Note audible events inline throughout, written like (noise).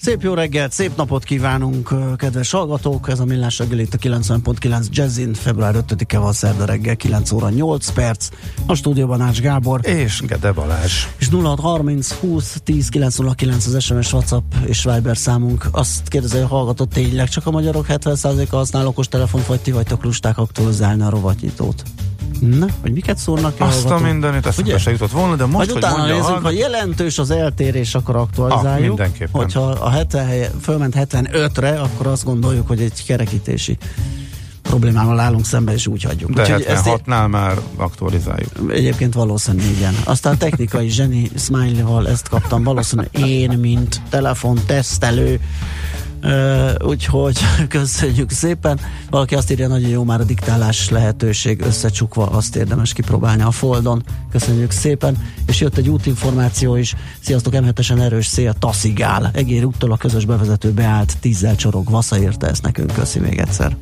Szép jó reggelt, szép napot kívánunk, kedves hallgatók! Ez a Millás reggel itt a 90.9 Jazzin, február 5-e van szerda reggel, 9 óra 8 perc. A stúdióban Ács Gábor. És Gede Balázs. És 0630 20 10 909 az SMS, WhatsApp és Viber számunk. Azt kérdezi a hallgató, tényleg csak a magyarok 70%-a használ okos telefont, vagy ti vagytok lusták aktualizálni a rovatnyitót? Na, hogy miket szórnak Azt a mindenit, eszembe se jutott volna, de most, Majd hogy utána mondja, nézzünk, hallgat... ha jelentős az eltérés, akkor aktualizáljuk. Ah, mindenképpen. Hogyha a 70 helye fölment 75-re, akkor azt gondoljuk, hogy egy kerekítési problémával állunk szembe, és úgy hagyjuk. De Úgyhogy ezt 76-nál már aktualizáljuk. Egyébként valószínűleg igen. Aztán technikai zseni smiley-val ezt kaptam, valószínűleg én, mint telefon tesztelő, úgyhogy (laughs) köszönjük szépen. Valaki azt írja, nagyon jó már a diktálás lehetőség összecsukva, azt érdemes kipróbálni a Foldon. Köszönjük szépen. És jött egy útinformáció is. Sziasztok, m erős szél, taszigál. Egér úttól a közös bevezető beállt, tízzel csorog, Vasza írta ezt nekünk. Köszi még egyszer.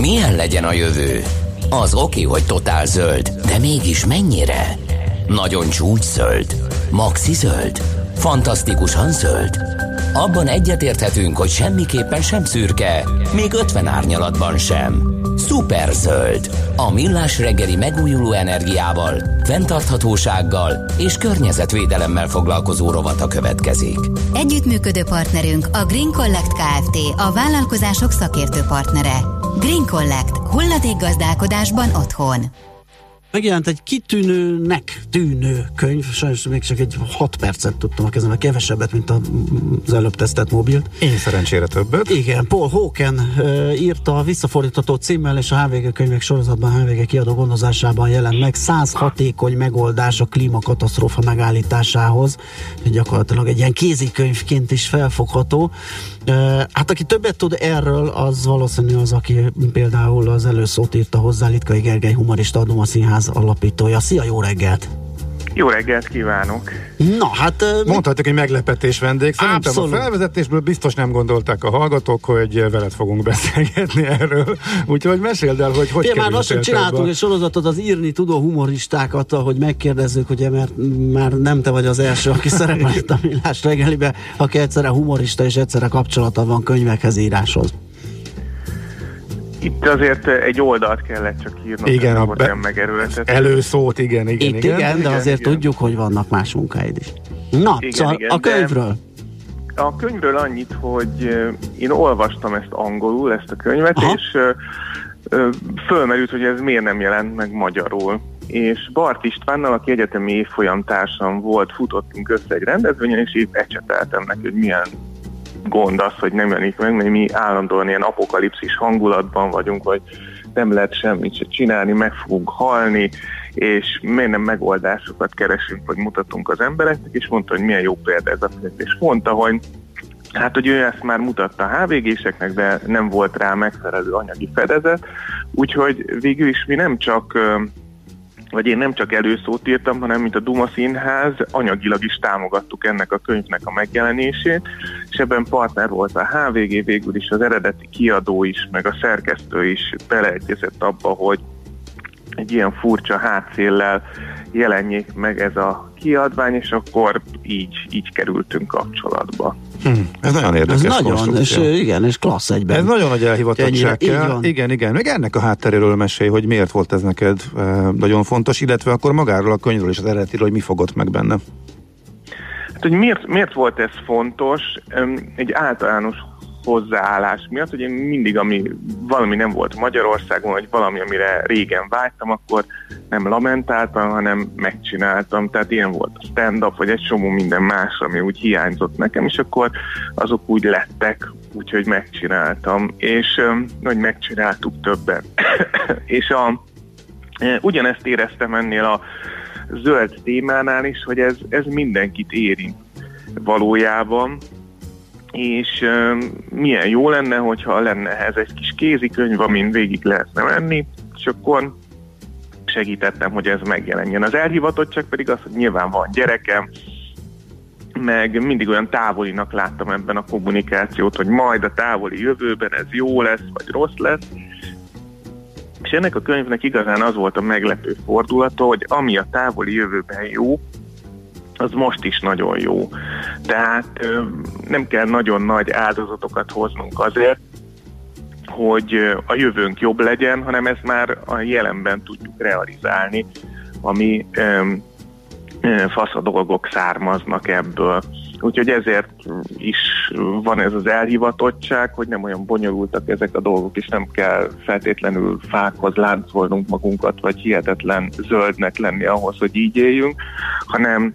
Milyen legyen a jövő? Az oké, hogy totál zöld, de mégis mennyire? Nagyon csúcs zöld? Maxi zöld? Fantasztikusan zöld? Abban egyetérthetünk, hogy semmiképpen sem szürke, még 50 árnyalatban sem. Szuper zöld. A millás reggeli megújuló energiával, fenntarthatósággal és környezetvédelemmel foglalkozó rovata következik. Együttműködő partnerünk a Green Collect Kft. A vállalkozások szakértő partnere. Green Collect. Hulladék gazdálkodásban otthon. Megjelent egy kitűnőnek tűnő könyv, sajnos még csak egy 6 percet tudtam a kezembe, kevesebbet, mint az előbb tesztelt mobilt. Én szerencsére többet. Igen, Paul Hawken írta a visszafordítható címmel, és a HVG könyvek sorozatban HVG kiadó gondozásában jelent meg 100 hatékony megoldás a klímakatasztrófa megállításához. Gyakorlatilag egy ilyen kézikönyvként is felfogható. Uh, hát aki többet tud erről, az valószínű az, aki például az előszót írta hozzá, Litkai Gergely humorista, adom a színház alapítója. Szia, jó reggelt! Jó reggelt kívánok! Na, hát... Mondhatjuk, hogy meglepetés vendég. Szerintem Abszolút. a felvezetésből biztos nem gondolták a hallgatók, hogy veled fogunk (laughs) beszélgetni erről. Úgyhogy meséld el, hogy hogy Én már lassan csináltunk egy sorozatot az írni tudó humoristákat, hogy megkérdezzük, ugye, mert már nem te vagy az első, aki (laughs) szerepel itt a Millás reggelibe, aki egyszerre humorista és egyszerre kapcsolata van könyvekhez, íráshoz. Itt azért egy oldalt kellett csak írnom, Igen, a be- ilyen megerőltető. Előszót, igen, igen, Itt igen, igen. de igen, azért igen. tudjuk, hogy vannak más munkáid is. Na, Igen, szóval igen, a de- könyvről. A könyvről annyit, hogy ö, én olvastam ezt angolul, ezt a könyvet, Aha. és ö, ö, fölmerült, hogy ez miért nem jelent meg magyarul. És Bart Istvánnal, aki egyetemi évfolyam társam volt, futottunk össze egy rendezvényen, és így ecseteltem neki, hogy milyen gond az, hogy nem jelenik meg, mert mi állandóan ilyen apokalipszis hangulatban vagyunk, vagy nem lehet semmit se csinálni, meg fogunk halni, és miért nem megoldásokat keresünk, vagy mutatunk az embereknek, és mondta, hogy milyen jó példa ez a könyv. És mondta, hogy Hát, hogy ő ezt már mutatta a HVG-seknek, de nem volt rá megfelelő anyagi fedezet, úgyhogy végül is mi nem csak vagy én nem csak előszót írtam, hanem mint a Duma Színház, anyagilag is támogattuk ennek a könyvnek a megjelenését, és ebben partner volt a HVG, végül is az eredeti kiadó is, meg a szerkesztő is beleegyezett abba, hogy egy ilyen furcsa hátszéllel jelenjék meg ez a kiadvány, és akkor így, így kerültünk kapcsolatba. Hm, ez nagyon érdekes Ez nagyon, és igen, és klassz egyben. Ez nagyon nagy elhivatottság kell. Igen, igen. Meg ennek a hátteréről mesélj, hogy miért volt ez neked e, nagyon fontos, illetve akkor magáról a könyvről és az eredetiről, hogy mi fogott meg benne. Hát, hogy miért, miért volt ez fontos? Egy általános hozzáállás miatt, hogy én mindig, ami valami nem volt Magyarországon, vagy valami, amire régen vágytam, akkor nem lamentáltam, hanem megcsináltam. Tehát ilyen volt a stand-up, vagy egy csomó minden más, ami úgy hiányzott nekem, és akkor azok úgy lettek, úgyhogy megcsináltam. És hogy megcsináltuk többen. (coughs) és a, ugyanezt éreztem ennél a zöld témánál is, hogy ez, ez mindenkit érint valójában, és uh, milyen jó lenne, hogyha lenne ehhez egy kis kézikönyv, amin végig lehetne menni, és akkor segítettem, hogy ez megjelenjen. Az elhivatottság pedig az, hogy nyilván van gyerekem, meg mindig olyan távolinak láttam ebben a kommunikációt, hogy majd a távoli jövőben ez jó lesz, vagy rossz lesz. És ennek a könyvnek igazán az volt a meglepő fordulata, hogy ami a távoli jövőben jó, az most is nagyon jó. Tehát nem kell nagyon nagy áldozatokat hoznunk azért, hogy a jövőnk jobb legyen, hanem ezt már a jelenben tudjuk realizálni, ami fasz a dolgok származnak ebből. Úgyhogy ezért is van ez az elhivatottság, hogy nem olyan bonyolultak ezek a dolgok, és nem kell feltétlenül fákhoz láncolnunk magunkat, vagy hihetetlen zöldnek lenni ahhoz, hogy így éljünk, hanem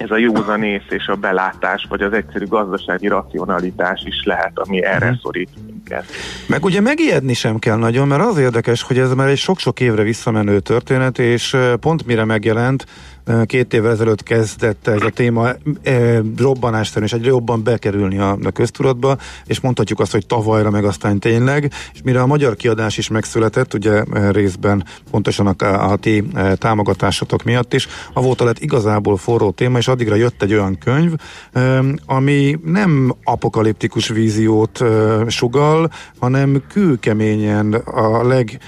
ez a józanész és a belátás, vagy az egyszerű gazdasági racionalitás is lehet, ami erre uh-huh. szorít minket. Meg ugye megijedni sem kell nagyon, mert az érdekes, hogy ez már egy sok-sok évre visszamenő történet, és pont mire megjelent, két évvel ezelőtt kezdett ez a téma e, robbanástán és egyre jobban bekerülni a, a köztudatba, és mondhatjuk azt, hogy tavalyra meg aztán tényleg, és mire a magyar kiadás is megszületett, ugye részben pontosan a, a ti támogatásotok miatt is, avóta lett igazából forró téma, és addigra jött egy olyan könyv, ami nem apokaliptikus víziót sugal, hanem kőkeményen a leg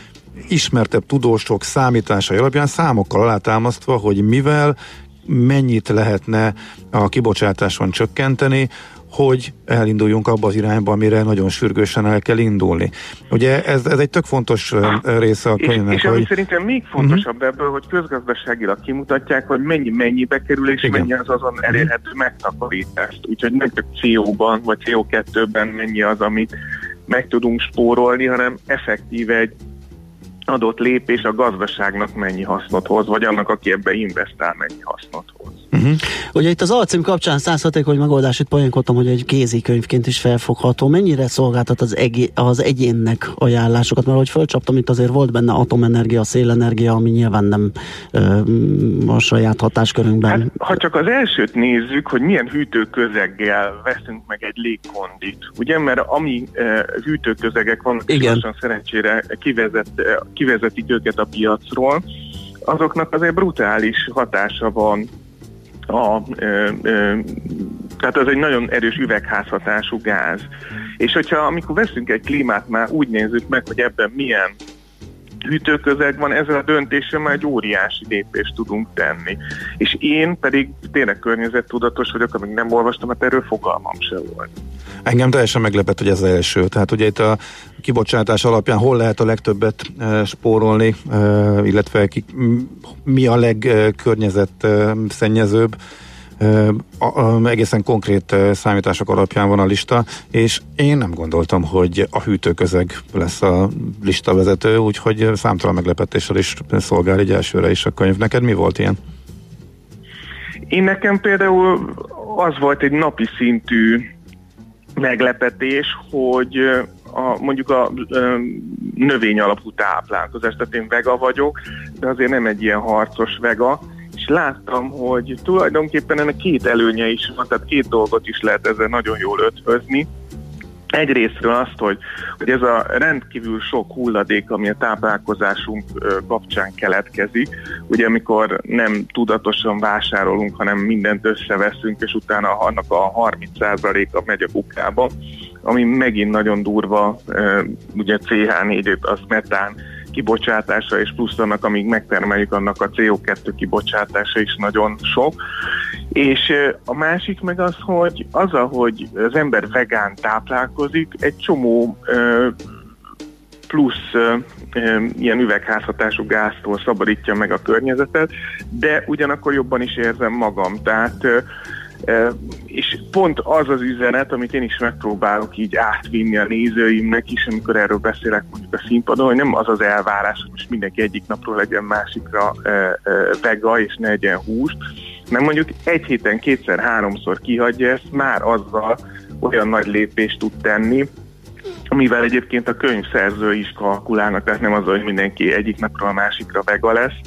ismertebb tudósok számításai alapján számokkal alátámasztva, hogy mivel mennyit lehetne a kibocsátáson csökkenteni, hogy elinduljunk abba az irányba, amire nagyon sürgősen el kell indulni. Ugye ez, ez egy tök fontos része a könyvnek. És, és ami szerintem még fontosabb uh-huh. ebből, hogy közgazdaságilag kimutatják, hogy mennyi mennyibe kerül, és Igen. mennyi az azon elérhető megtakarítást. Úgyhogy nem csak CO-ban, vagy CO2-ben mennyi az, amit meg tudunk spórolni, hanem effektíve egy adott lépés a gazdaságnak mennyi hasznot hoz, vagy annak, aki ebbe investál, mennyi hasznot hoz. Uh-huh. Ugye itt az alcím kapcsán száz hatékony megoldás, itt poénkodtam, hogy egy kézikönyvként is felfogható. Mennyire szolgáltat az, eg- az egyénnek ajánlásokat? Mert hogy fölcsaptam, itt azért volt benne atomenergia, szélenergia, ami nyilván nem ö, a saját hatáskörünkben. Hát, ha csak az elsőt nézzük, hogy milyen hűtőközeggel veszünk meg egy légkondit, ugye? Mert ami uh, hűtőközegek vannak, Igen. szerencsére kivezet, kivezetik őket a piacról, azoknak azért brutális hatása van a, ö, ö, tehát ez egy nagyon erős üvegházhatású gáz. És hogyha amikor veszünk egy klímát, már úgy nézzük meg, hogy ebben milyen hűtőközeg van, ezzel a döntéssel már egy óriási lépést tudunk tenni. És én pedig tényleg környezettudatos vagyok, amíg nem olvastam, mert erről fogalmam se volt. Engem teljesen meglepett, hogy ez az első. Tehát ugye itt a kibocsátás alapján hol lehet a legtöbbet e, spórolni, e, illetve ki, mi a legkörnyezet e, szennyezőbb. Egészen konkrét számítások alapján van a lista, és én nem gondoltam, hogy a hűtőközeg lesz a lista vezető, úgyhogy számtalan meglepetéssel is szolgál egy elsőre is a könyv. Neked mi volt ilyen? Én nekem például az volt egy napi szintű meglepetés, hogy a, mondjuk a növény alapú táplálkozás, tehát én vega vagyok, de azért nem egy ilyen harcos vega, és láttam, hogy tulajdonképpen ennek két előnye is van, tehát két dolgot is lehet ezzel nagyon jól ötvözni. Egyrésztről azt, hogy, hogy ez a rendkívül sok hulladék, ami a táplálkozásunk kapcsán keletkezik, ugye amikor nem tudatosan vásárolunk, hanem mindent összeveszünk, és utána annak a 30%-a megy a kukába, ami megint nagyon durva, ugye CH4, az metán kibocsátása, és plusz annak, amíg megtermeljük, annak a CO2 kibocsátása is nagyon sok. És a másik meg az, hogy az, ahogy az ember vegán táplálkozik, egy csomó plusz ilyen üvegházhatású gáztól szabadítja meg a környezetet, de ugyanakkor jobban is érzem magam. Tehát és pont az az üzenet, amit én is megpróbálok így átvinni a nézőimnek is, amikor erről beszélek mondjuk a színpadon, hogy nem az az elvárás, hogy most mindenki egyik napról legyen másikra vega és ne egyen húst, mert mondjuk egy héten kétszer-háromszor kihagyja ezt, már azzal olyan nagy lépést tud tenni, amivel egyébként a könyvszerző is kalkulálnak, tehát nem az, hogy mindenki egyik napról a másikra vega lesz,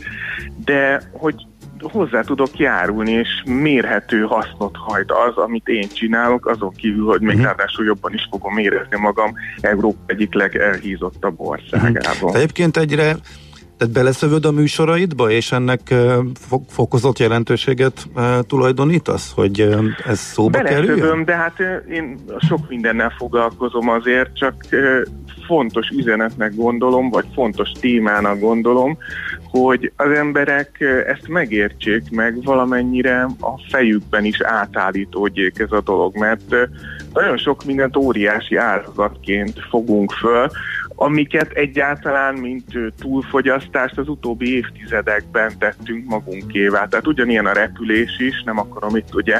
de hogy hozzá tudok járulni, és mérhető hasznot hajt az, amit én csinálok, azon kívül, hogy még uh-huh. ráadásul jobban is fogom érezni magam Európa egyik legelhízottabb országában. Uh-huh. Egyébként egyre tehát beleszövöd a műsoraidba, és ennek fokozott jelentőséget tulajdonítasz, hogy ez szóba Beleszövöm, kerüljön? de hát én sok mindennel foglalkozom azért, csak fontos üzenetnek gondolom, vagy fontos témának gondolom, hogy az emberek ezt megértsék meg, valamennyire a fejükben is átállítódjék ez a dolog, mert nagyon sok mindent óriási áldozatként fogunk föl, amiket egyáltalán, mint túlfogyasztást az utóbbi évtizedekben tettünk magunkévá. Tehát ugyanilyen a repülés is, nem akarom itt ugye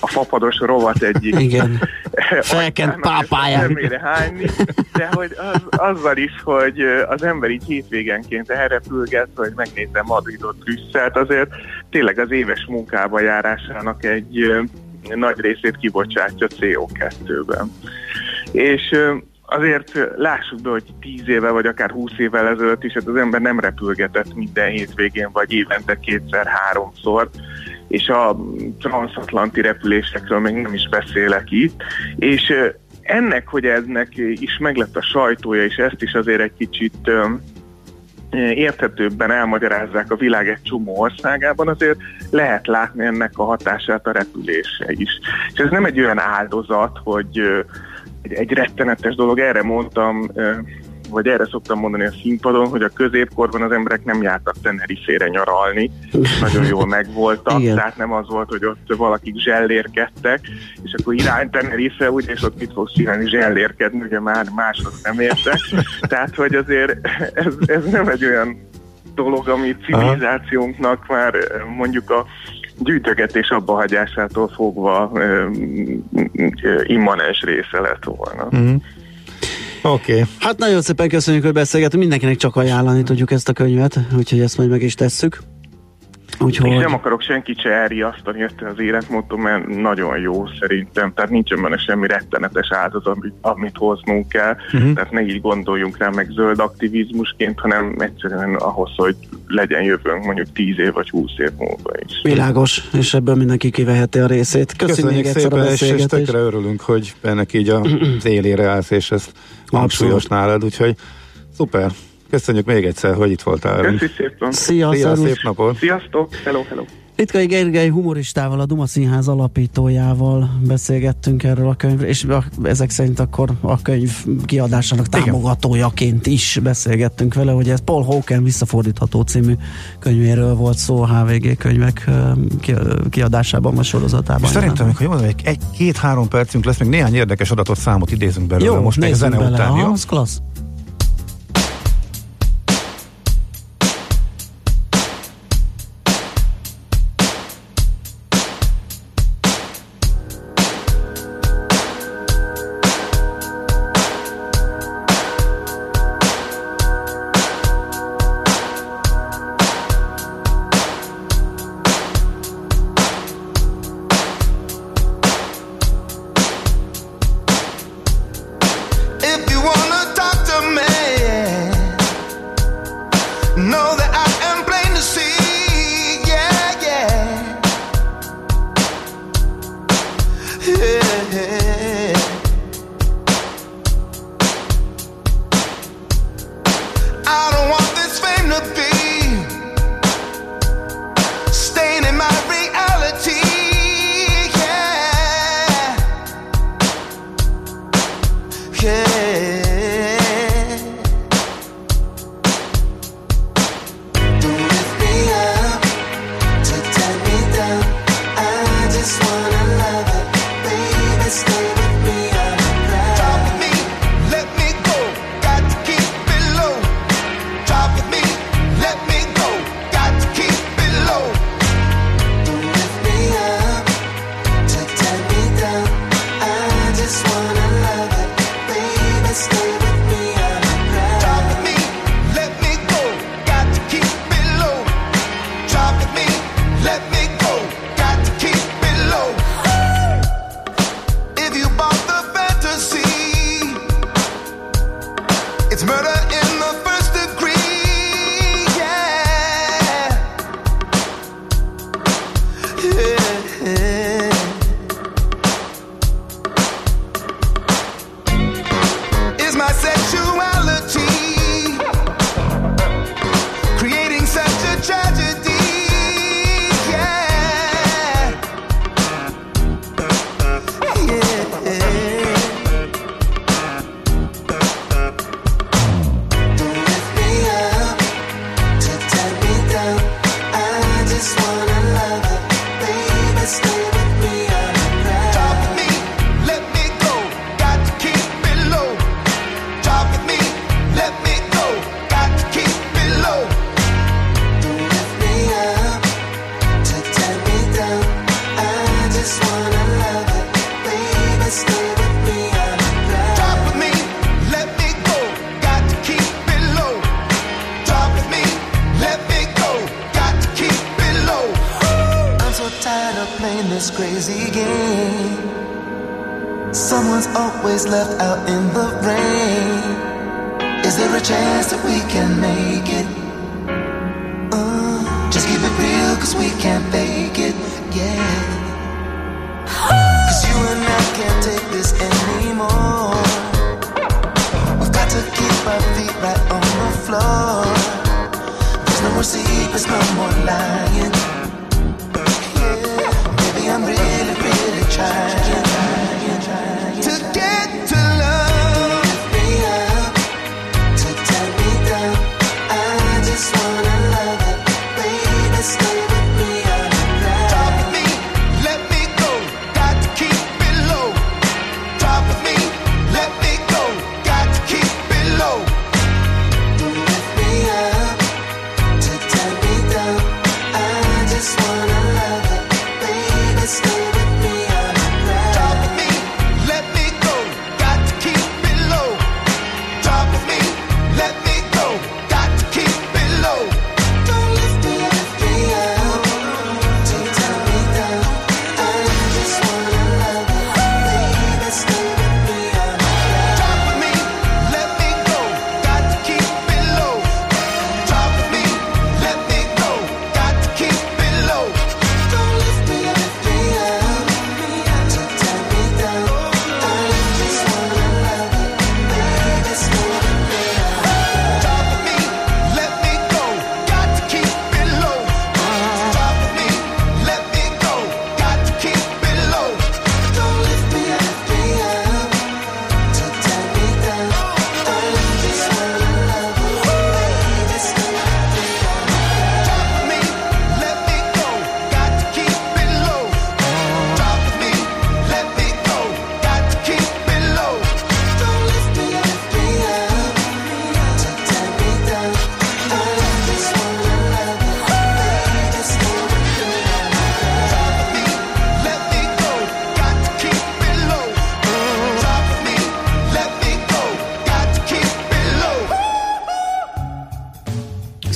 a fapados rovat egyik Igen. (laughs) felkent pápáján hányni, de hogy az, azzal is, hogy az ember így hétvégenként elrepülget, hogy megnézze Madridot, Brüsszelt, azért tényleg az éves munkába járásának egy nagy részét kibocsátja CO2-ben. És azért lássuk be, hogy tíz éve vagy akár húsz évvel ezelőtt is hát az ember nem repülgetett minden hétvégén, vagy évente kétszer-háromszor, és a transatlanti repülésekről még nem is beszélek itt, és ennek, hogy ennek is meglett a sajtója, és ezt is azért egy kicsit érthetőbben elmagyarázzák a világ egy csomó országában, azért lehet látni ennek a hatását a repülésre is. És ez nem egy olyan áldozat, hogy egy, egy rettenetes dolog, erre mondtam, vagy erre szoktam mondani a színpadon, hogy a középkorban az emberek nem jártak Tenerifére nyaralni, és nagyon jól megvoltak, Igen. tehát nem az volt, hogy ott valakik zsellérkedtek, és akkor irány Tenerife, úgy, és ott mit fogsz csinálni, zsellérkedni, ugye már máshoz nem értek. Tehát, hogy azért ez, ez nem egy olyan dolog, ami civilizációnknak már mondjuk a gyűjtögetés abbahagyásától fogva immanens része lett volna. Mm. Oké. Okay. Hát nagyon szépen köszönjük, hogy beszélgetünk. Mindenkinek csak ajánlani tudjuk ezt a könyvet, úgyhogy ezt majd meg is tesszük. Úgyhogy... És nem akarok senkit se elriasztani ezt az életmódot, mert nagyon jó szerintem. Tehát nincsen benne semmi rettenetes áldozat, amit, amit hoznunk kell. Uh-huh. Tehát ne így gondoljunk rá meg zöld aktivizmusként, hanem egyszerűen ahhoz, hogy legyen jövőnk mondjuk 10 év vagy 20 év múlva is. Világos, és ebből mindenki kiveheti a részét. Köszönjük, Köszönjük még szépen, és, és tökre örülünk, hogy ennek így a (clears throat) élére állsz, és ezt hangsúlyos nálad, úgyhogy szuper. Köszönjük még egyszer, hogy itt voltál. Köszönjük szépen. Szia, Szia szép napot. Sziasztok. Hello, hello. Ritkai Gergely humoristával, a Duma Színház alapítójával beszélgettünk erről a könyvről, és a, ezek szerint akkor a könyv kiadásának támogatójaként is beszélgettünk vele, hogy ez Paul Hawken visszafordítható című könyvéről volt szó HVG könyvek kiadásában vagy sorozatában. Szerintem, hogy jól egy, egy két-három percünk lesz, még néhány érdekes adatot számot idézünk belőle. Jó, most még a zene bele. után, Aha, jó? az klassz. Someone's always left out in the rain. Is there a chance that we can make it? Uh, just keep it real, cause we can't fake it, yeah. Cause you and I can't take this anymore. We've got to keep our feet right on the floor. There's no more secrets, no more lying.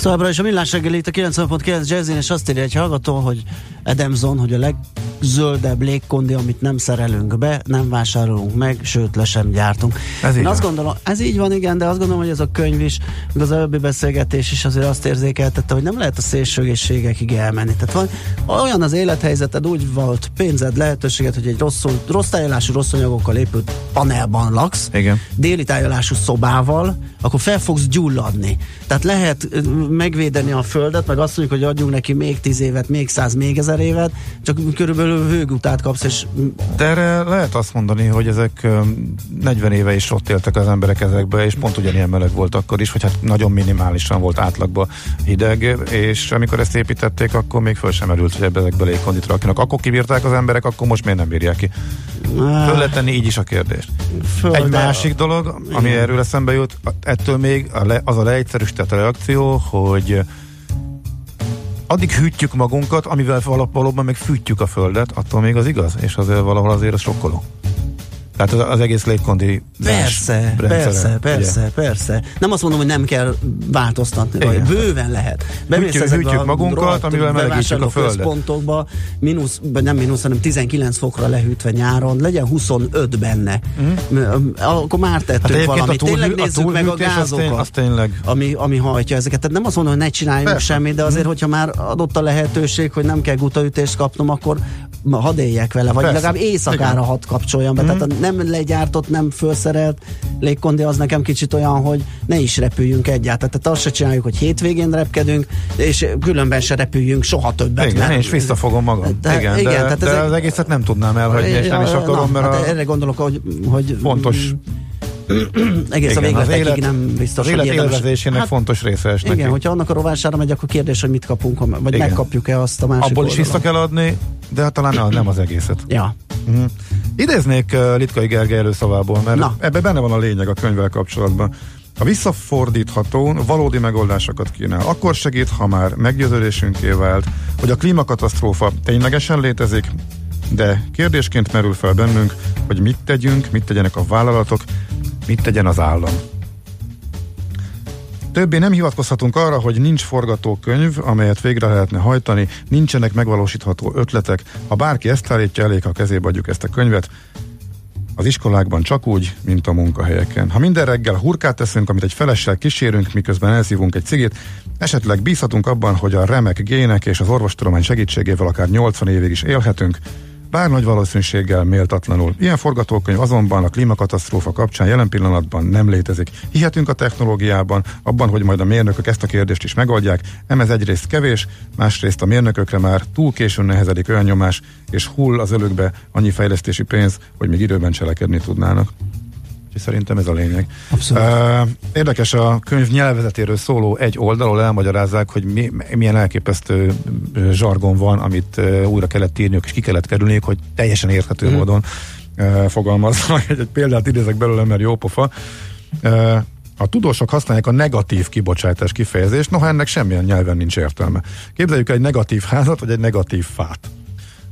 Szóval is a millás reggel itt a 90.9 Jazzin, és azt írja egy hallgató, hogy Edemzon, hogy a legzöldebb légkondi, amit nem szerelünk be, nem vásárolunk meg, sőt le sem gyártunk. Ez Én így azt van. gondolom, ez így van, igen, de azt gondolom, hogy ez a könyv is, meg az előbbi beszélgetés is azért azt érzékeltette, hogy nem lehet a szélsőségekig elmenni. Tehát van, olyan az élethelyzeted, úgy volt pénzed, lehetőséged, hogy egy rossz, rossz tájolású, rossz anyagokkal épült panelban laksz, Igen. déli tájolású szobával, akkor fel fogsz gyulladni. Tehát lehet megvédeni a földet, meg azt mondjuk, hogy adjunk neki még tíz évet, még száz, még ezer évet, csak körülbelül hőgutát kapsz, és De erre lehet azt mondani, hogy ezek öm, 40 éve is ott éltek az emberek ezekbe, és pont ugyanilyen meleg volt akkor is, vagy hát nagyon minimálisan volt átlagban hideg, és amikor ezt építették, akkor még föl sem merült, hogy ebbe ezekbe légkondit rakjanak. Akkor kibírták az emberek, akkor most miért nem bírják ki? Föl lehet tenni így is a kérdést. föl, Egy másik dolog, ami Igen. erről eszembe jut, ettől még a az a leegyszerűsített reakció, hogy addig hűtjük magunkat, amivel val- valóban meg fűtjük a földet, attól még az igaz, és azért valahol azért az sokkoló. Tehát az, az egész légkondi Persze, persze, persze, persze. Nem azt mondom, hogy nem kell változtatni, vagy bőven lehet. Bemész Hűtjük- hűtjük a magunkat, rohadt amivel melegítjük a földet. központokba, mínusz, nem mínusz, hanem 19 fokra lehűtve nyáron, legyen 25 benne. Mm. Akkor már tettünk Hát valamit. a túl- Tényleg a nézzük meg a az tény- gázokat, az tényleg. ami, ami hajtja ezeket. Tehát nem azt mondom, hogy ne csináljunk Persze. semmit, de azért, hogyha már adott a lehetőség, hogy nem kell gutaütést kapnom, akkor hadd éljek vele, vagy Persze. legalább éjszakára Igen. hadd kapcsoljam be. Tehát a nem legyártott, nem felszerelt légkondi az nekem kicsit olyan, hogy ne is repüljünk egyáltalán. Tehát azt se csináljuk, hogy hétvégén repkedünk, és különben se repüljünk soha többet. Igen, mert- én is visszafogom magam. De- igen, igen, de, tehát de ezek- az egészet nem tudnám elhagyni, és nem is akarom, na, mert hát a erre gondolok, hogy, hogy fontos (clears throat) egész a igen, az végletekig nem biztos, az élet hogy élvezésének Hát, fontos része esnek igen, hogyha annak a rovására megy, akkor kérdés, hogy mit kapunk, vagy Igen. megkapjuk-e azt a másik Abból is oldalon. vissza kell adni, de hát talán nem, nem az egészet. Ja. Uh-huh. Idéznék uh, Litkai Gergely előszavából, mert Na. ebben benne van a lényeg a könyvvel kapcsolatban. A visszafordítható, valódi megoldásokat kínál. Akkor segít, ha már meggyőződésünké vált, hogy a klímakatasztrófa ténylegesen létezik, de kérdésként merül fel bennünk, hogy mit tegyünk, mit tegyenek a vállalatok, mit tegyen az állam. Többé nem hivatkozhatunk arra, hogy nincs forgatókönyv, amelyet végre lehetne hajtani, nincsenek megvalósítható ötletek. Ha bárki ezt állítja, elég, ha kezébe adjuk ezt a könyvet, az iskolákban csak úgy, mint a munkahelyeken. Ha minden reggel hurkát teszünk, amit egy felessel kísérünk, miközben elszívunk egy cigit, esetleg bízhatunk abban, hogy a remek gének és az orvostudomány segítségével akár 80 évig is élhetünk, bár nagy valószínűséggel méltatlanul. Ilyen forgatókönyv azonban a klímakatasztrófa kapcsán jelen pillanatban nem létezik. Hihetünk a technológiában, abban, hogy majd a mérnökök ezt a kérdést is megoldják, nem ez egyrészt kevés, másrészt a mérnökökre már túl későn nehezedik olyan nyomás, és hull az ölükbe annyi fejlesztési pénz, hogy még időben cselekedni tudnának. Úgyhogy szerintem ez a lényeg. Abszolút. Érdekes a könyv nyelvezetéről szóló egy oldalról elmagyarázzák, hogy mi, milyen elképesztő zsargon van, amit újra kellett írniuk és ki kellett kerülniük, hogy teljesen érthető mm. módon fogalmaznak. Egy, egy példát idézek belőle, mert jó pofa. A tudósok használják a negatív kibocsátás kifejezést, noha ennek semmilyen nyelven nincs értelme. Képzeljük el egy negatív házat, vagy egy negatív fát.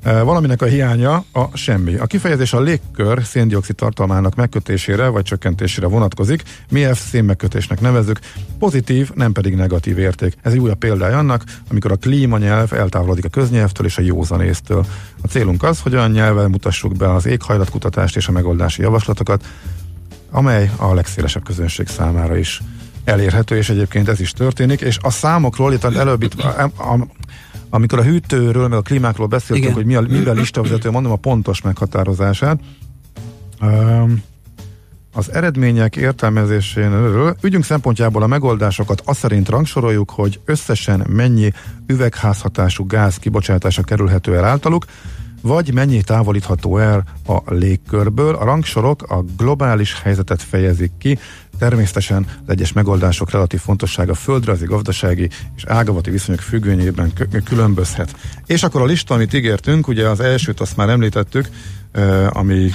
Valaminek a hiánya a semmi. A kifejezés a légkör széndiokszid tartalmának megkötésére vagy csökkentésére vonatkozik. Mi ezt szénmegkötésnek nevezzük. Pozitív, nem pedig negatív érték. Ez egy újabb példája annak, amikor a klímanyelv eltávolodik a köznyelvtől és a józanésztől. A célunk az, hogy olyan nyelven mutassuk be az éghajlatkutatást és a megoldási javaslatokat, amely a legszélesebb közönség számára is elérhető, és egyébként ez is történik, és a számokról, itt előbb itt, amikor a hűtőről, meg a klímákról beszéltünk, Igen. hogy mi a, mivel listavezető, mondom a pontos meghatározását. Um, az eredmények értelmezéséről ügyünk szempontjából a megoldásokat azt szerint rangsoroljuk, hogy összesen mennyi üvegházhatású gáz kibocsátása kerülhető el általuk, vagy mennyi távolítható el a légkörből. A rangsorok a globális helyzetet fejezik ki, természetesen az egyes megoldások relatív fontossága földrajzi, gazdasági és ágavati viszonyok függvényében különbözhet. És akkor a lista, amit ígértünk, ugye az elsőt azt már említettük, ami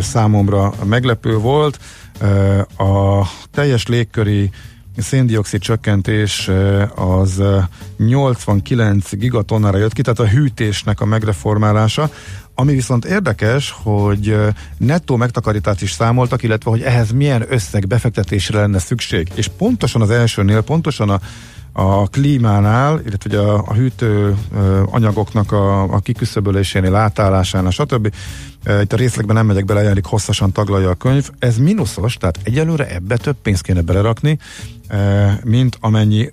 számomra meglepő volt, a teljes légköri széndiokszid csökkentés az eh, 89 gigatonnára jött ki, tehát a hűtésnek a megreformálása, ami viszont érdekes, hogy nettó megtakarítást is számoltak, illetve hogy ehhez milyen összeg befektetésre lenne szükség. És pontosan az elsőnél, pontosan a a klímánál, illetve a, a hűtő anyagoknak a, a kiküszöbölésénél, átállásánál, stb. Itt a részlegben nem megyek bele, elég hosszasan taglalja a könyv. Ez mínuszos, tehát egyelőre ebbe több pénzt kéne belerakni, mint amennyi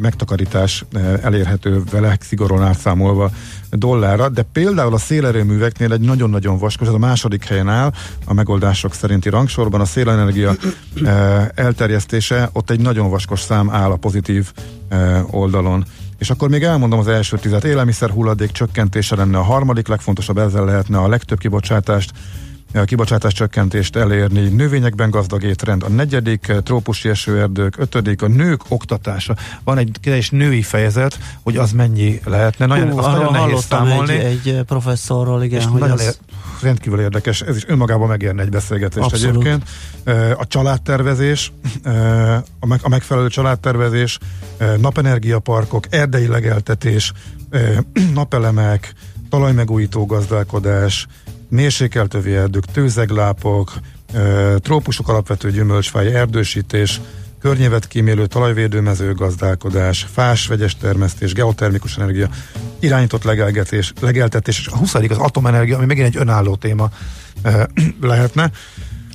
megtakarítás elérhető vele szigorúan átszámolva dollárra, de például a szélerőműveknél egy nagyon-nagyon vaskos, ez a második helyen áll a megoldások szerinti rangsorban, a szélenergia elterjesztése, ott egy nagyon vaskos szám áll a pozitív oldalon. És akkor még elmondom az első tizet. Élelmiszer hulladék csökkentése lenne a harmadik legfontosabb, ezzel lehetne a legtöbb kibocsátást a kibocsátás csökkentést elérni, növényekben gazdag étrend, a negyedik trópusi esőerdők, ötödik a nők oktatása. Van egy teljes női fejezet, hogy az mennyi lehetne. Nagyon, Hú, azt nagyon nehéz számolni. egy, egy professzorról, igen, és hogy nagyon az... rendkívül érdekes, ez is önmagában megérne egy beszélgetést Abszolút. egyébként. A családtervezés, a meg- a megfelelő családtervezés, napenergiaparkok, erdei legeltetés, (clears throat) napelemek, talajmegújító gazdálkodás, mérsékeltövi erdők, tőzeglápok, trópusok alapvető gyümölcsfáj, erdősítés, környezetkímélő talajvédő mezőgazdálkodás, fás vegyes termesztés, geotermikus energia, irányított legelgetés, legeltetés, és a 20. az atomenergia, ami megint egy önálló téma eh, (clears throat) lehetne.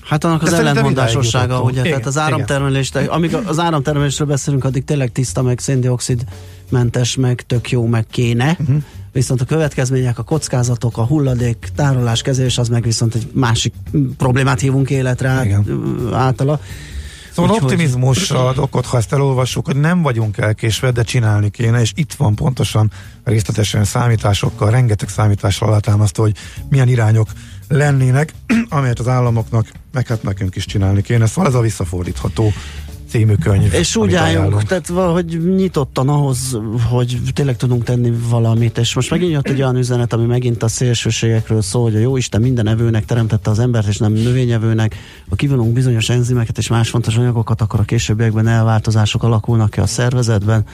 Hát annak az ellentmondásossága, ugye, jutottunk. tehát az Igen, áramtermelést, amíg az áramtermelésről beszélünk, addig tényleg tiszta, meg széndiokszid mentes, meg tök jó, meg kéne. Uh-huh. Viszont a következmények, a kockázatok, a hulladék, tárolás, kezelés, az meg viszont egy másik problémát hívunk életre Igen. általa. Szóval Úgyhogy- optimizmusra ad okot, ha ezt elolvassuk, hogy nem vagyunk elkésve, de csinálni kéne, és itt van pontosan részletesen számításokkal, rengeteg számítással alátámasztva, hogy milyen irányok lennének, (clears throat) amelyet az államoknak, meg hát nekünk is csinálni kéne. Szóval ez a visszafordítható című könyv. És úgy álljunk, ajánlunk. tehát valahogy nyitottan ahhoz, hogy tényleg tudunk tenni valamit, és most megint jött egy olyan üzenet, ami megint a szélsőségekről szól, hogy a jó Isten minden evőnek teremtette az embert, és nem növényevőnek. Ha kivonunk bizonyos enzimeket és más fontos anyagokat, akkor a későbbiekben elváltozások alakulnak ki a szervezetben.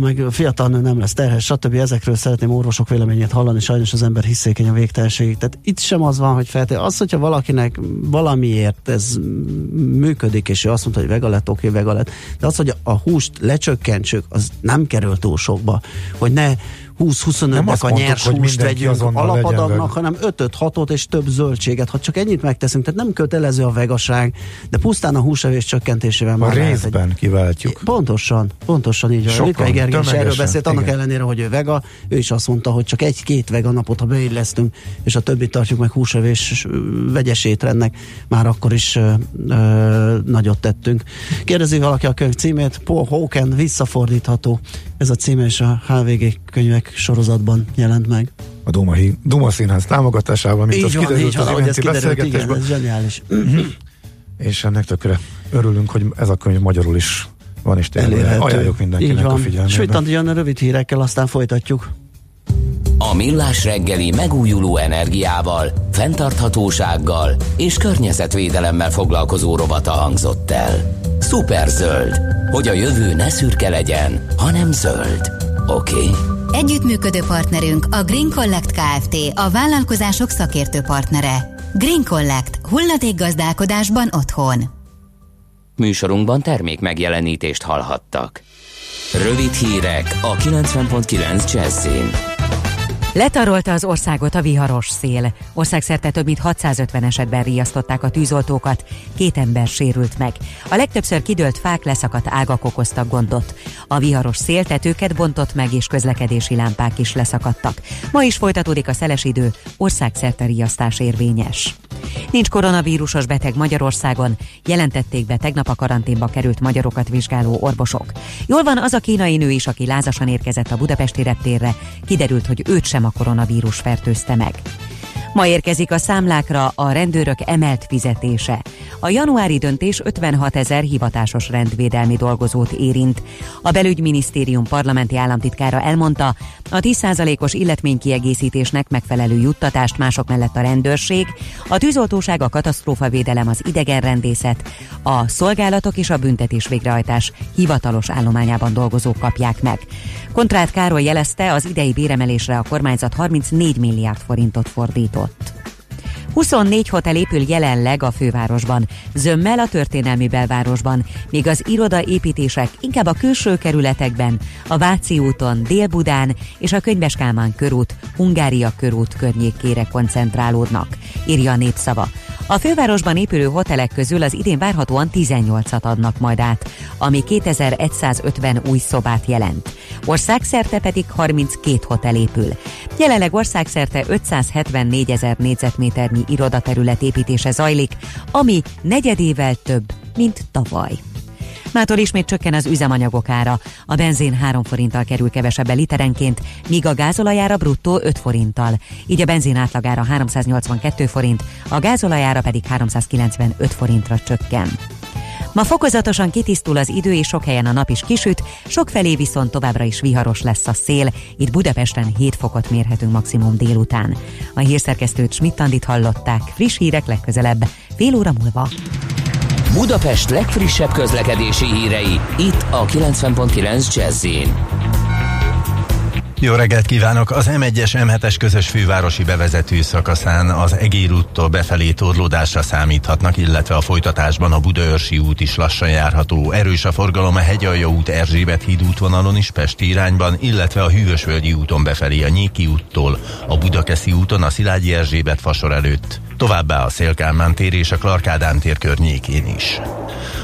Meg fiatal nő nem lesz terhes, stb. Ezekről szeretném orvosok véleményét hallani, sajnos az ember hiszékeny a végtelenségig. Tehát itt sem az van, hogy feltétlenül az, hogyha valakinek valamiért ez működik, és ő azt mondta, hogy vega lett, oké, vega lett, de az, hogy a húst lecsökkentsük, az nem kerül túl sokba, hogy ne 20-25-nek a nyers hogy húst vegyünk alapadagnak, hanem 5-6-ot és több zöldséget. Ha csak ennyit megteszünk, tehát nem kötelező a vegaság, de pusztán a húsevés csökkentésével A már lehet egy részben kiváltjuk. Pontosan, pontosan így. Sokan, Litkai Gergely is erről beszélt, annak igen. ellenére, hogy ő vega, ő is azt mondta, hogy csak egy-két vega napot, ha beillesztünk, és a többit tartjuk meg húsevés vegyes étrendnek, már akkor is ö, ö, nagyot tettünk. Kérdezi valaki a könyv címét, Paul Hawken visszafordítható. Ez a címe és a HVG könyvek sorozatban jelent meg. A Duma, Duma Színház támogatásával, mint az így van, kiderült így van, az iménti kiderült, igen, beszélgetésben. ez zseniális. És ennek tökre örülünk, hogy ez a könyv magyarul is van, és tényleg Elérhető. ajánljuk mindenkinek a figyelmébe. Sőt, jön a rövid hírekkel, aztán folytatjuk. A Millás reggeli megújuló energiával, fenntarthatósággal és környezetvédelemmel foglalkozó rovata hangzott el. Superzöld, hogy a jövő ne szürke legyen, hanem zöld. Oké? Okay? Együttműködő partnerünk a Green Collect Kft. A vállalkozások szakértő partnere. Green Collect. Hulladékgazdálkodásban otthon. Műsorunkban termék megjelenítést hallhattak. Rövid hírek a 90.9 Jazzin. Letarolta az országot a viharos szél. Országszerte több mint 650 esetben riasztották a tűzoltókat, két ember sérült meg. A legtöbbször kidőlt fák leszakadt ágak okoztak gondot. A viharos szél tetőket bontott meg, és közlekedési lámpák is leszakadtak. Ma is folytatódik a szeles idő, országszerte riasztás érvényes. Nincs koronavírusos beteg Magyarországon, jelentették be tegnap a karanténba került magyarokat vizsgáló orvosok. Jól van az a kínai nő is, aki lázasan érkezett a budapesti reptérre, kiderült, hogy őt sem a koronavírus fertőzte meg. Ma érkezik a számlákra a rendőrök emelt fizetése. A januári döntés 56 ezer hivatásos rendvédelmi dolgozót érint. A belügyminisztérium parlamenti államtitkára elmondta, a 10%-os illetménykiegészítésnek megfelelő juttatást mások mellett a rendőrség, a tűzoltóság, a katasztrófavédelem, az idegenrendészet, a szolgálatok és a büntetés végrehajtás hivatalos állományában dolgozók kapják meg. Kontrát Károly jelezte, az idei béremelésre a kormányzat 34 milliárd forintot fordított. 24 hotel épül jelenleg a fővárosban, zömmel a történelmi belvárosban, míg az irodaépítések inkább a külső kerületekben, a Váci úton, Dél-Budán és a Könyves Kálmán körút, Hungária körút környékére koncentrálódnak, írja a népszava. A fővárosban épülő hotelek közül az idén várhatóan 18-at adnak majd át, ami 2150 új szobát jelent. Országszerte pedig 32 hotel épül. Jelenleg országszerte 574 ezer négyzetméternyi irodaterület építése zajlik, ami negyedével több, mint tavaly. Mától ismét csökken az üzemanyagok ára. A benzin 3 forinttal kerül kevesebbe literenként, míg a gázolajára bruttó 5 forinttal. Így a benzin átlagára 382 forint, a gázolajára pedig 395 forintra csökken. Ma fokozatosan kitisztul az idő, és sok helyen a nap is kisüt, sokfelé viszont továbbra is viharos lesz a szél. Itt Budapesten 7 fokot mérhetünk maximum délután. A hírszerkesztőt Schmidt-Andit hallották, friss hírek legközelebb, fél óra múlva. Budapest legfrissebb közlekedési hírei, itt a 90.9 Jazzin. Jó reggelt kívánok! Az M1-es M7-es közös fővárosi bevezető szakaszán az Egér úttól befelé torlódásra számíthatnak, illetve a folytatásban a Budaörsi út is lassan járható. Erős a forgalom a Hegyalja út Erzsébet híd útvonalon is Pesti irányban, illetve a Hűvösvölgyi úton befelé a Nyéki úttól, a Budakeszi úton a Szilágyi Erzsébet fasor előtt. Továbbá a Szélkálmán tér és a Klarkádán tér környékén is.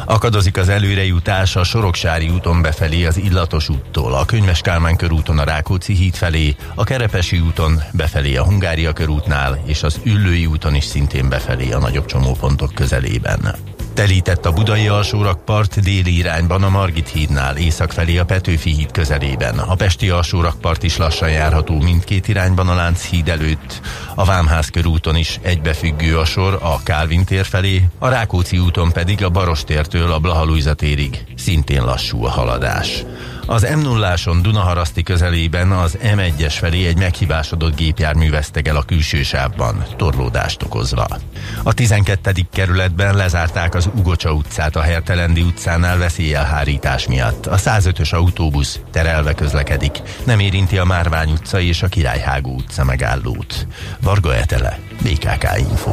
Akadozik az előrejutás a Soroksári úton befelé az Illatos úttól, a Könyves Kálmán körúton a Rákóczi híd felé, a Kerepesi úton befelé a Hungária körútnál, és az Üllői úton is szintén befelé a nagyobb csomópontok közelében. Telített a budai alsórakpart déli irányban a Margit hídnál, észak felé a Petőfi híd közelében. A pesti alsórakpart is lassan járható mindkét irányban a Lánchíd előtt. A Vámház körúton is egybefüggő a sor a Kálvin tér felé, a Rákóczi úton pedig a Barostértől a Blahalújza térig szintén lassú a haladás. Az m 0 Dunaharaszti közelében az M1-es felé egy meghibásodott gépjármű veszteg el a külső sávban, torlódást okozva. A 12. kerületben lezárták az Ugocsa utcát a Hertelendi utcánál veszélyelhárítás miatt. A 105-ös autóbusz terelve közlekedik, nem érinti a Márvány utca és a Királyhágó utca megállót. Varga Etele, BKK Info.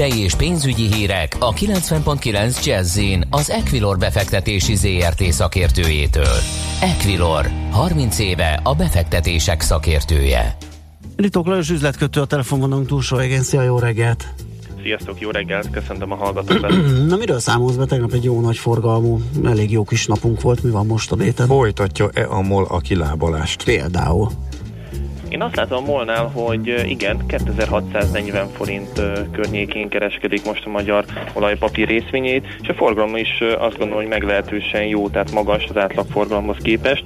Tőzsdei és pénzügyi hírek a 90.9 jazz az Equilor befektetési ZRT szakértőjétől. Equilor, 30 éve a befektetések szakértője. Ritok Lajos üzletkötő a telefonvonalunk túlsó végén. Szia, jó reggelt! Sziasztok, jó reggelt, köszöntöm a hallgatókat. (clears throat) Na miről számolsz be? Tegnap egy jó nagy forgalmú, elég jó kis napunk volt. Mi van most a béten? Folytatja-e a MOL a kilábalást? Például. Én azt látom a molnál, hogy igen, 2640 forint környékén kereskedik most a magyar olajpapír részvényét, és a forgalom is azt gondolom, hogy meglehetősen jó, tehát magas az átlagforgalomhoz képest.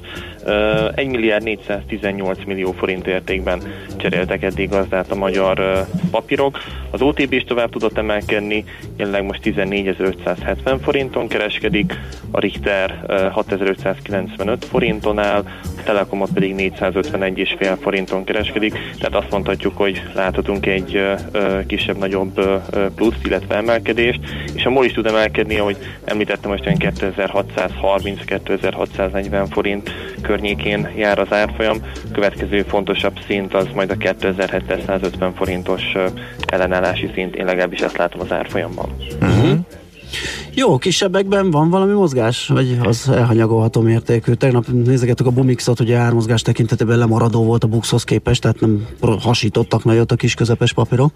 1 milliárd 418 millió forint értékben cseréltek eddig gazdát a magyar papírok. Az OTB is tovább tudott emelkedni, jelenleg most 14.570 forinton kereskedik, a Richter 6.595 forinton áll, a Telekomot pedig 451,5 forinton kereskedik, tehát azt mondhatjuk, hogy láthatunk egy kisebb-nagyobb pluszt, illetve emelkedést, és a MOL is tud emelkedni, ahogy említettem, most 2630-2640 forint környékén jár az árfolyam. A következő fontosabb szint az majd a 2750 forintos ellenállási szint, én legalábbis ezt látom az árfolyamban. Uh-huh. Jó, kisebbekben van valami mozgás, vagy az elhanyagolható mértékű? Tegnap nézegettük a Bumixot, ugye ármozgás tekintetében lemaradó volt a Buxhoz képest, tehát nem hasítottak nagyot a kis közepes papírok.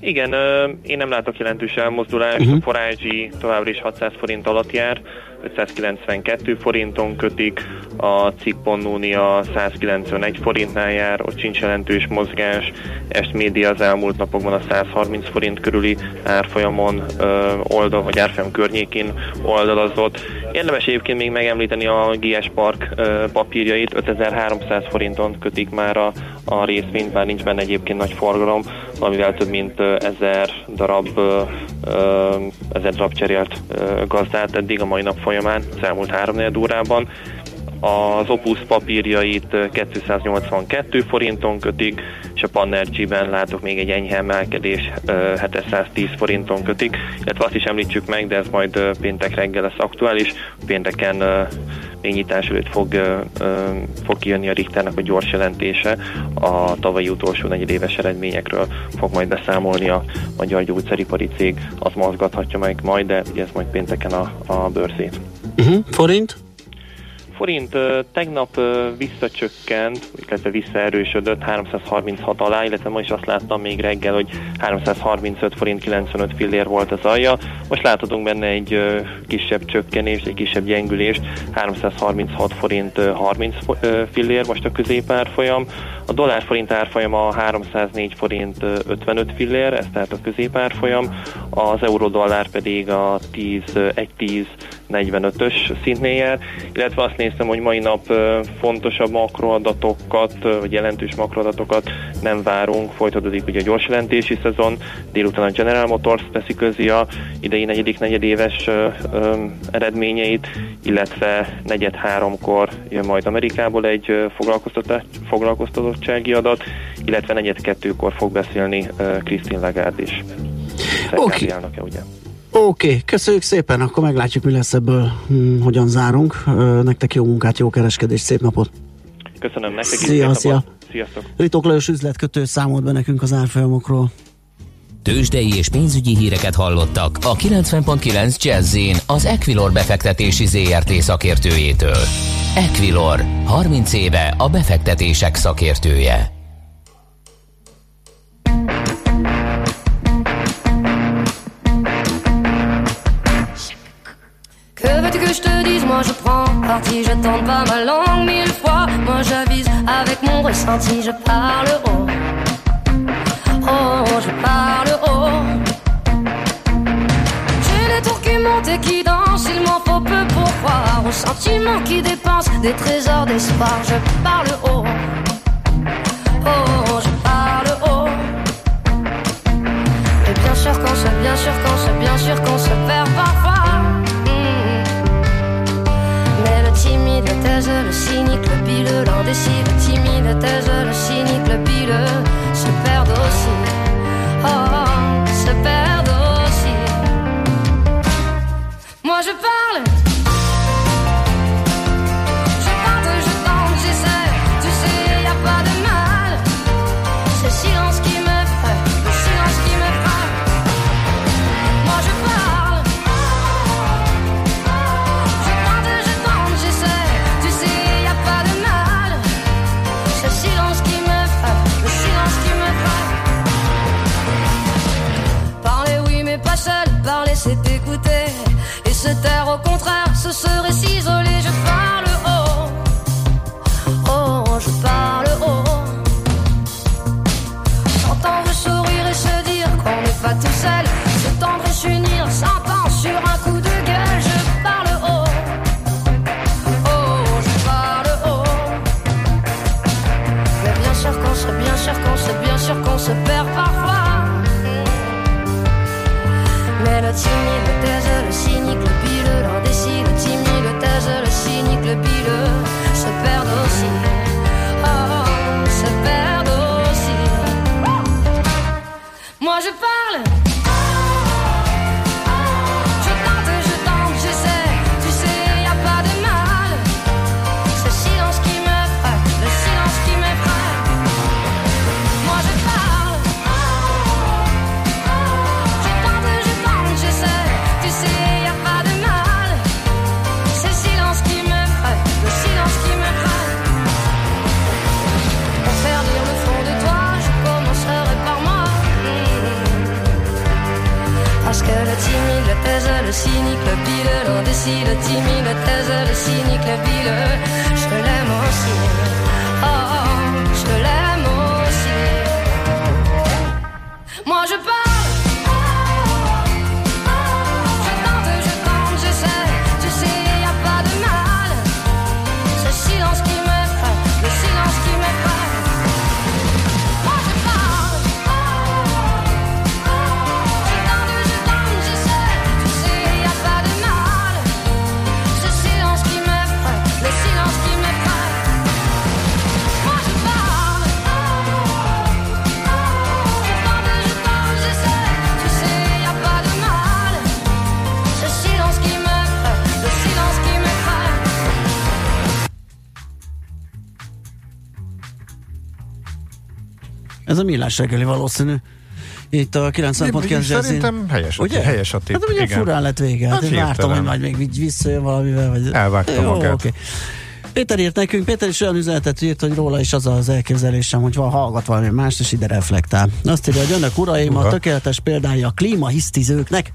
Igen, én nem látok jelentős elmozdulást, uh-huh. a Forage továbbra is 600 forint alatt jár, 592 forinton kötik, a Cipponnúnia 191 forintnál jár, ott sincs jelentős mozgás, Est Média az elmúlt napokban a 130 forint körüli árfolyamon ö, oldal, vagy árfolyam környékén oldalazott. Érdemes egyébként még megemlíteni a GS Park ö, papírjait, 5300 forinton kötik már a, a részvényt, bár nincs benne egyébként nagy forgalom, amivel több mint ezer darab, ö, ezer darab cserélt ö, gazdát eddig a mai nap folyamán, az elmúlt három órában. Az Opus papírjait 282 forinton kötik, és a Pannergy-ben látok még egy enyhe emelkedés, 710 forinton kötik, illetve azt is említsük meg, de ez majd péntek reggel lesz aktuális, pénteken még nyitás előtt fog, fog kijönni a Richternek a gyors jelentése, a tavalyi utolsó negyedéves eredményekről fog majd beszámolni a Magyar Gyógyszeripari Cég, az mozgathatja meg majd, de ez majd pénteken a, a bőrzét. Uh-huh. Forint? Forint tegnap visszacsökkent, illetve visszaerősödött 336 alá, illetve ma is azt láttam még reggel, hogy 335 forint 95 fillér volt az alja. Most láthatunk benne egy kisebb csökkenést, egy kisebb gyengülést, 336 forint 30 fillér most a középárfolyam. A dollár forint árfolyama 304 forint 55 fillér, ez tehát a középárfolyam. Az euró-dollár pedig a 10, 1-10 45-ös szintnél jár, illetve azt néztem, hogy mai nap fontosabb makroadatokat, vagy jelentős makroadatokat nem várunk, folytatódik ugye a gyors jelentési szezon, délután a General Motors teszi közé a idei negyedik negyedéves eredményeit, illetve negyed háromkor jön majd Amerikából egy foglalkoztatottsági adat, illetve negyed kettőkor fog beszélni Christine Lagarde is. Oké. Okay. ugye? Oké, okay, köszönjük szépen, akkor meglátjuk, mi lesz ebből, hm, hogyan zárunk. Nektek jó munkát, jó kereskedést, szép napot! Köszönöm nektek szia, is, szia. Sziasztok! Ritok Lajos üzletkötő számolt be nekünk az árfolyamokról. Tőzsdei és pénzügyi híreket hallottak a 90.9 jazz az Equilor befektetési ZRT szakértőjétől. Equilor, 30 éve a befektetések szakértője. Moi je prends parti, je tente pas ma langue mille fois. Moi j'avise avec mon ressenti, je parle haut. Oh, je parle haut. J'ai les tours qui montent et qui dansent, il m'en faut peu pour croire aux sentiments qui dépensent des trésors d'espoir. Je parle haut. Le cynique, le bile, l'indécis, le timide taise, le cynique, le bile, se perdent aussi. Oh, se perdent aussi. Moi je parle. ce serait s'isoler. Je parle haut, oh, je parle haut. J'entends vous sourire et se dire qu'on n'est pas tout seul. Ce temps de s'unir s'entend sur un coup de gueule. Je parle haut, oh, je parle haut. Mais bien sûr qu'on se, bien qu'on bien sûr qu'on se perd parfois. Mais le tien bile, se aussi. Oh, se perdent aussi. Moi je parle. Le cynique, le bile, l'indécis, le timide, le taise, le cynique, le bile, je l'aime aussi. Ez a millás reggeli valószínű. Itt a 90.9 jazzin. Szerintem helyes, a- Ugye? helyes a tipp, Hát ugye igen. furán lett vége. Hát Hát én vártam, hogy majd még visszajön valamivel. Vagy... Elvágta Jó, magát. oké. Péter írt nekünk, Péter is olyan üzenetet írt, hogy róla is az az elképzelésem, hogy van hallgat valami mást, és ide reflektál. Azt írja, hogy önök uraim, a Uha. tökéletes példája a klímahisztizőknek.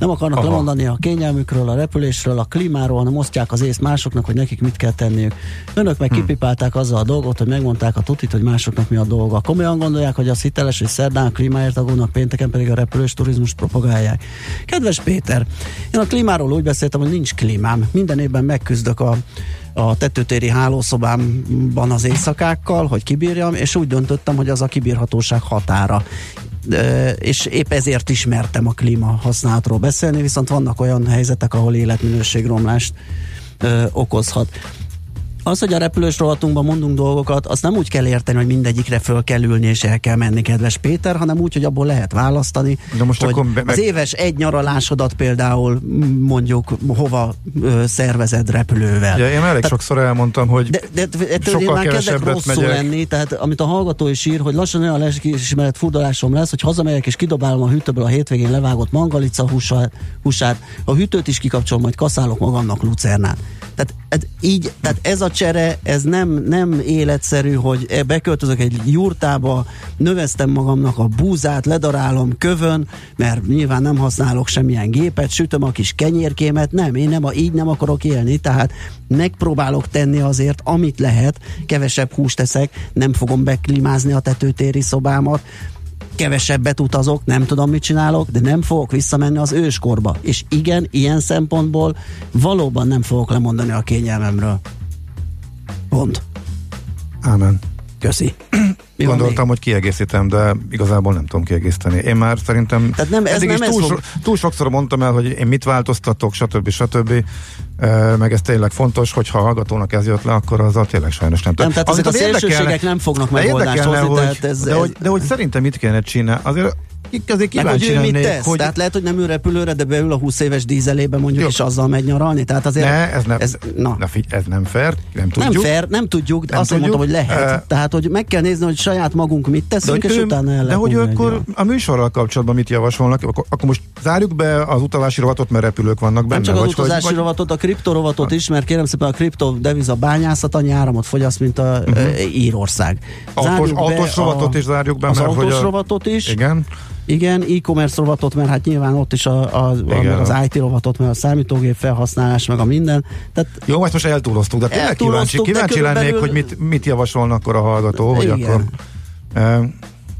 Nem akarnak Aha. lemondani a kényelmükről, a repülésről, a klímáról, hanem osztják az észt másoknak, hogy nekik mit kell tenniük. Önök meg kipipálták azzal a dolgot, hogy megmondták a tutit, hogy másoknak mi a dolga. Komolyan gondolják, hogy az hiteles, hogy szerdán a klímáért aggódnak, pénteken pedig a repülős turizmus propagálják. Kedves Péter, én a klímáról úgy beszéltem, hogy nincs klímám. Minden évben megküzdök a a tetőtéri hálószobámban az éjszakákkal, hogy kibírjam, és úgy döntöttem, hogy az a kibírhatóság határa. És épp ezért ismertem a klíma használatról beszélni, viszont vannak olyan helyzetek, ahol életminőségromlást e, okozhat. Az, hogy a repülős rovatunkban mondunk dolgokat, azt nem úgy kell érteni, hogy mindegyikre föl kell ülni és el kell menni, kedves Péter, hanem úgy, hogy abból lehet választani. De most hogy akkor be- meg- az éves egy nyaralásodat például mondjuk hova ö, szervezed repülővel. Ugye, én elég Tehát- sokszor elmondtam, hogy de, de ettől én sokkal már kezdek rosszul megyek. lenni, tehát amit a hallgató is ír, hogy lassan olyan lelkiismeret furdalásom lesz, hogy hazamegyek és kidobálom a hűtőből a hétvégén levágott mangalica húsát, húsát, a hűtőt is kikapcsolom, majd kaszálok magamnak lucernát. Tehát ez, így, tehát ez a csere, ez nem, nem életszerű, hogy e- beköltözök egy jurtába, növeztem magamnak a búzát, ledarálom kövön, mert nyilván nem használok semmilyen gépet, sütöm a kis kenyérkémet, nem, én nem, így nem akarok élni, tehát megpróbálok tenni azért, amit lehet, kevesebb húst teszek, nem fogom beklimázni a tetőtéri szobámat, kevesebbet utazok, nem tudom, mit csinálok, de nem fogok visszamenni az őskorba. És igen, ilyen szempontból valóban nem fogok lemondani a kényelmemről. Pont. Ámen. Köszi. (clears throat) Mi Gondoltam, hogy kiegészítem, de igazából nem tudom kiegészíteni. Én már szerintem Tehát nem, ez eddig nem is ez túl, fog- so, túl sokszor mondtam el, hogy én mit változtatok, stb. stb. E, meg ez tényleg fontos, hogy ha a hallgatónak ez jött le, akkor azzal tényleg sajnos nem. Nem, tehát ezek a szélsőségek nem fognak megoldást hozni, hogy, tehát ez- de, ez- hogy, de hogy szerintem mit kéne csinálni? Azért azért Meg hogy kíváncsi ő mit tesz? hogy Tehát lehet, hogy nem ül repülőre, de beül a 20 éves dízelébe mondjuk, Jó. és azzal megy nyaralni. Tehát azért ne, ez nem, ez, na. na, figy, ez nem fair, nem tudjuk. Nem fair, nem tudjuk, de Nem azt mondtam, hogy tudjuk. lehet. Eh, Tehát, hogy meg kell nézni, hogy saját magunk mit teszünk, hogy, és ő, utána el de hogy akkor hogy a műsorral kapcsolatban mit javasolnak? Akkor, akkor most zárjuk be az utazási rovatot, mert repülők vannak benne? Nem csak az vagy, utazási vagy, rovatot, a kriptorovatot is, mert kérem szépen a kripto deviza bányászat annyi áramot fogyaszt, mint a uh-huh. Írország. Autós, Zárjuk be autós rovatot is zárjuk be, az mert hogy autós a, rovatot is. Igen. Igen, e-commerce rovatot, mert hát nyilván ott is a, a, Igen. az IT rovatot, mert a számítógép felhasználás, meg a minden. Tehát Jó, ezt most eltúloztuk, de tényleg kíváncsi, kíváncsi lennék, hogy mit, mit javasolnak akkor a hallgató, hogy Igen. akkor... E,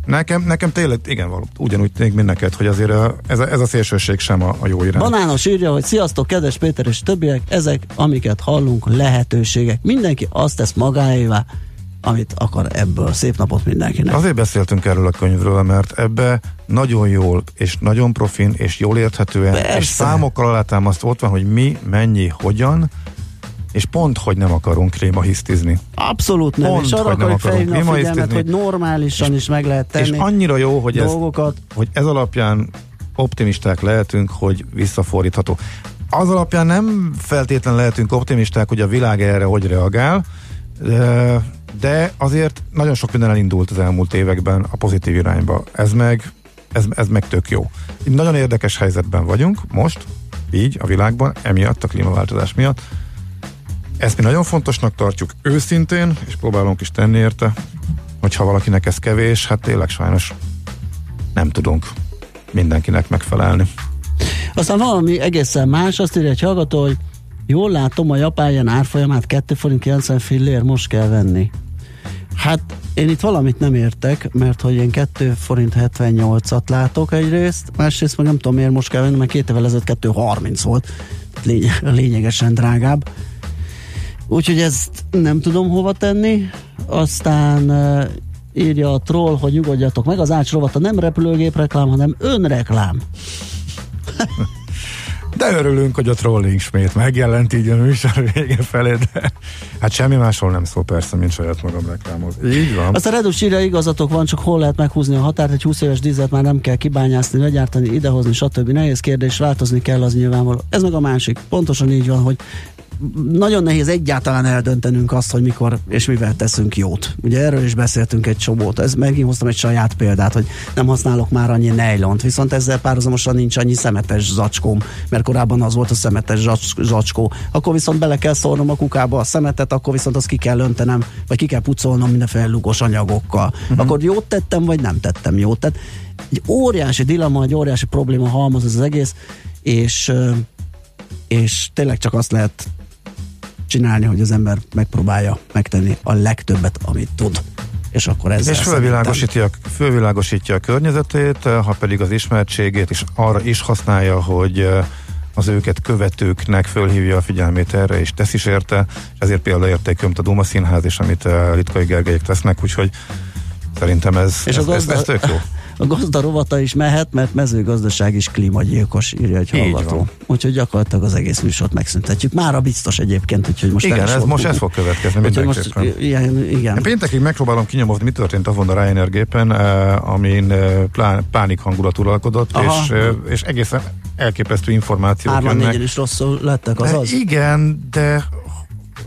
nekem, nekem tényleg, igen, való, ugyanúgy tényleg neked, hogy azért a, ez, a, ez a szélsőség sem a, a jó irány. Banános írja, hogy sziasztok, kedves Péter és többiek, ezek, amiket hallunk, lehetőségek. Mindenki azt tesz magáévá, amit akar ebből. Szép napot mindenkinek! Azért beszéltünk erről a könyvről, mert ebbe nagyon jól, és nagyon profin, és jól érthetően, Persze. és számokkal alátámaszt ott van, hogy mi, mennyi, hogyan, és pont, hogy nem akarunk krémahisztizni. Abszolút nem, Pont, és arra hogy nem akarjuk akarunk felhívni a figyelmet, hogy normálisan is meg lehet tenni És annyira jó, hogy ez, dolgokat. hogy ez alapján optimisták lehetünk, hogy visszafordítható. Az alapján nem feltétlen lehetünk optimisták, hogy a világ erre hogy reagál, de- de azért nagyon sok minden elindult az elmúlt években a pozitív irányba. Ez meg, ez, ez meg tök jó. Nagyon érdekes helyzetben vagyunk most, így a világban, emiatt a klímaváltozás miatt. Ezt mi nagyon fontosnak tartjuk őszintén, és próbálunk is tenni érte, hogyha valakinek ez kevés, hát tényleg sajnos nem tudunk mindenkinek megfelelni. Aztán valami egészen más, azt írja egy hallgató, hogy jól látom a japán árfolyamát 2 forint 90 fillér most kell venni. Hát én itt valamit nem értek, mert hogy én 2 forint 78-at látok egyrészt, másrészt meg nem tudom miért most kell venni, mert két évvel ezelőtt 2,30 volt, Lény- lényegesen drágább. Úgyhogy ezt nem tudom hova tenni. Aztán uh, írja a troll, hogy nyugodjatok meg, az ács rovata nem repülőgép reklám, hanem önreklám. (laughs) De örülünk, hogy a trolling ismét megjelent így a műsor vége felé, de hát semmi másról nem szól persze, mint saját magam reklámoz. Így van. Azt a Redus írja, igazatok van, csak hol lehet meghúzni a határt, egy 20 éves dízelt már nem kell kibányászni, legyártani, idehozni, stb. Nehéz kérdés, változni kell, az nyilvánvaló. Ez meg a másik. Pontosan így van, hogy nagyon nehéz egyáltalán eldöntenünk azt, hogy mikor és mivel teszünk jót. Ugye erről is beszéltünk egy csomót. Ez megint hoztam egy saját példát, hogy nem használok már annyi nejlont, viszont ezzel párhuzamosan nincs annyi szemetes zacskóm, mert korábban az volt a szemetes zac- zacskó. Akkor viszont bele kell szórnom a kukába a szemetet, akkor viszont azt ki kell öntenem, vagy ki kell pucolnom mindenféle lugos anyagokkal. Uh-huh. Akkor jót tettem, vagy nem tettem jót. Tehát egy óriási dilemma, egy óriási probléma halmaz ez az egész, és, és tényleg csak azt lehet csinálni, hogy az ember megpróbálja megtenni a legtöbbet, amit tud. És akkor ezzel És fölvilágosítja, fölvilágosítja a környezetét, ha pedig az ismertségét is arra is használja, hogy az őket követőknek fölhívja a figyelmét erre, és tesz is érte, és ezért például értékömt a Duma Színház is, amit Litkai Gergelyek tesznek, úgyhogy szerintem ez, És ez, a ez, ez tök jó. (laughs) a gazda rovata is mehet, mert mezőgazdaság is klímagyilkos, írja egy hallgató. Úgyhogy gyakorlatilag az egész műsort megszüntetjük. Mára biztos egyébként, úgyhogy most Igen, ez most ez fog következni most, mindenképpen. ilyen, igen. Én péntekig megpróbálom kinyomozni, mi történt azon a Ryanair gépen, eh, amin eh, pánik hangulat uralkodott, Aha. és, eh, és egészen elképesztő információk Hárman jönnek. is rosszul lettek, az E, az? Igen, de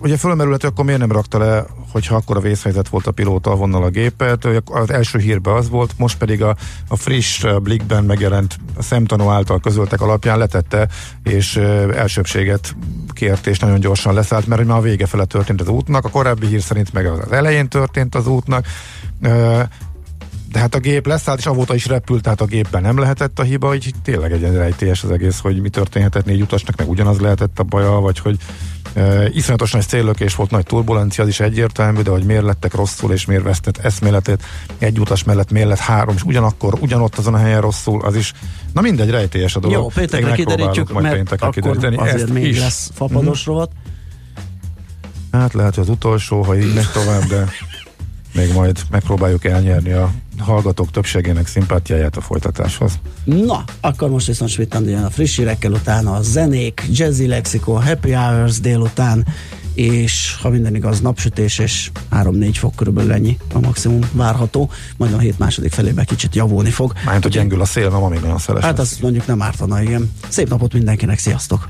ugye fölmerülhet, hogy akkor miért nem rakta le, hogyha akkor a vészhelyzet volt a pilóta avonnal a gépet. Az első hírben az volt, most pedig a, a friss Blickben megjelent a szemtanú által közöltek alapján letette, és elsőbséget kért, és nagyon gyorsan leszállt, mert már a vége fele történt az útnak. A korábbi hír szerint meg az elején történt az útnak. De hát a gép leszállt, és avóta is repült, tehát a gépben nem lehetett a hiba, hogy tényleg egy rejtélyes az egész, hogy mi történhetett négy utasnak, meg ugyanaz lehetett a baja, vagy hogy e, iszonyatosan egy céllökés volt, nagy turbulencia, az is egyértelmű, de hogy miért lettek rosszul, és miért vesztett eszméletét, egy utas mellett miért lett három, és ugyanakkor, ugyanott azon a helyen rosszul, az is, na mindegy, rejtélyes a dolog. Jó, péntekre kiderítjük, majd mert péntekre akkor kideríteni. azért Ezt még is. lesz fapados rovat. Hát lehet, hogy az utolsó, ha így megy tovább, de még majd megpróbáljuk elnyerni a hallgatók többségének szimpátiáját a folytatáshoz. Na, akkor most viszont Svittandi jön a friss hírekkel, utána a zenék, jazzy lexikon, happy hours délután, és ha minden igaz, napsütés, és 3-4 fok körülbelül ennyi a maximum várható, majd a hét második felébe kicsit javulni fog. Mármint, hogy gyengül a szél, ma még nagyon szeles. Hát lesz. az mondjuk nem ártana, igen. Szép napot mindenkinek, sziasztok!